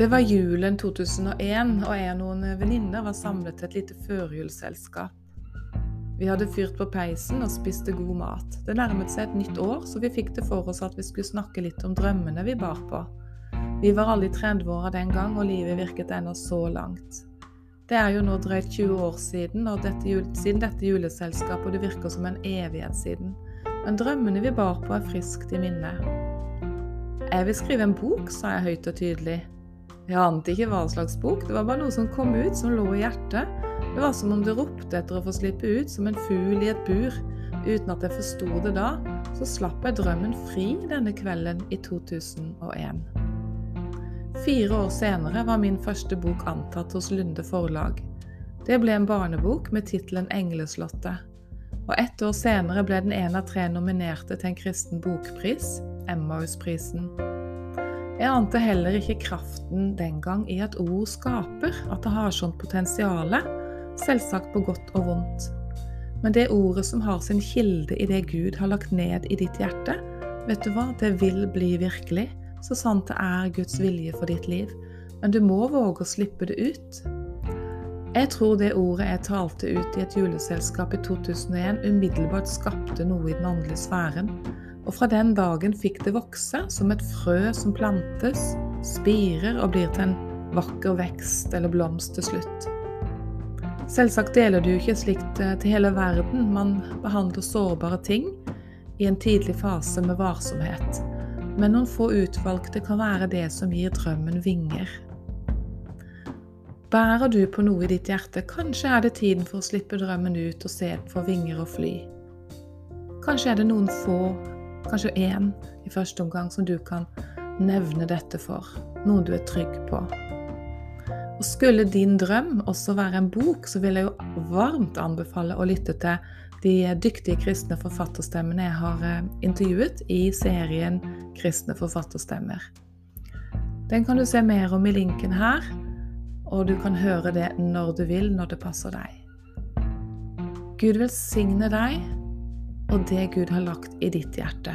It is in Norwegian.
Det var julen 2001, og jeg og noen venninner var samlet til et lite førjulsselskap. Vi hadde fyrt på peisen og spiste god mat. Det nærmet seg et nytt år, så vi fikk det for oss at vi skulle snakke litt om drømmene vi bar på. Vi var alle i 30-åra den gang, og livet virket ennå så langt. Det er jo nå drøyt 20 år siden, dette, siden dette juleselskapet, og det virker som en evighet siden. Men drømmene vi bar på, er friskt i minne. Jeg vil skrive en bok, sa jeg høyt og tydelig. Jeg ante ikke hva slags bok, det var bare noe som kom ut, som lå i hjertet. Det var som om det ropte etter å få slippe ut, som en fugl i et bur. Uten at jeg forsto det da, så slapp jeg drømmen fri denne kvelden i 2001. Fire år senere var min første bok antatt hos Lunde forlag. Det ble en barnebok med tittelen 'Engleslottet'. Og ett år senere ble den en av tre nominerte til en kristen bokpris, Emmausprisen. Jeg ante heller ikke kraften den gang i at ord skaper, at det har sånt potensial, selvsagt på godt og vondt. Men det ordet som har sin kilde i det Gud har lagt ned i ditt hjerte, vet du hva, det vil bli virkelig, så sant det er Guds vilje for ditt liv. Men du må våge å slippe det ut. Jeg tror det ordet jeg talte ut i et juleselskap i 2001, umiddelbart skapte noe i den åndelige sfæren. Og fra den dagen fikk det vokse som et frø som plantes, spirer og blir til en vakker vekst eller blomst til slutt. Selvsagt deler du ikke slikt eh, til hele verden. Man behandler sårbare ting i en tidlig fase med varsomhet. Men noen få utvalgte kan være det som gir drømmen vinger. Bærer du på noe i ditt hjerte, kanskje er det tiden for å slippe drømmen ut og se få vinger og fly. Kanskje er det noen få kanskje én i første omgang som du kan nevne dette for. Noen du er trygg på. Og Skulle din drøm også være en bok, så vil jeg jo varmt anbefale å lytte til de dyktige kristne forfatterstemmene jeg har eh, intervjuet i serien Kristne forfatterstemmer. Den kan du se mer om i linken her, og du kan høre det når du vil, når det passer deg. Gud velsigne deg og det Gud har lagt i ditt hjerte.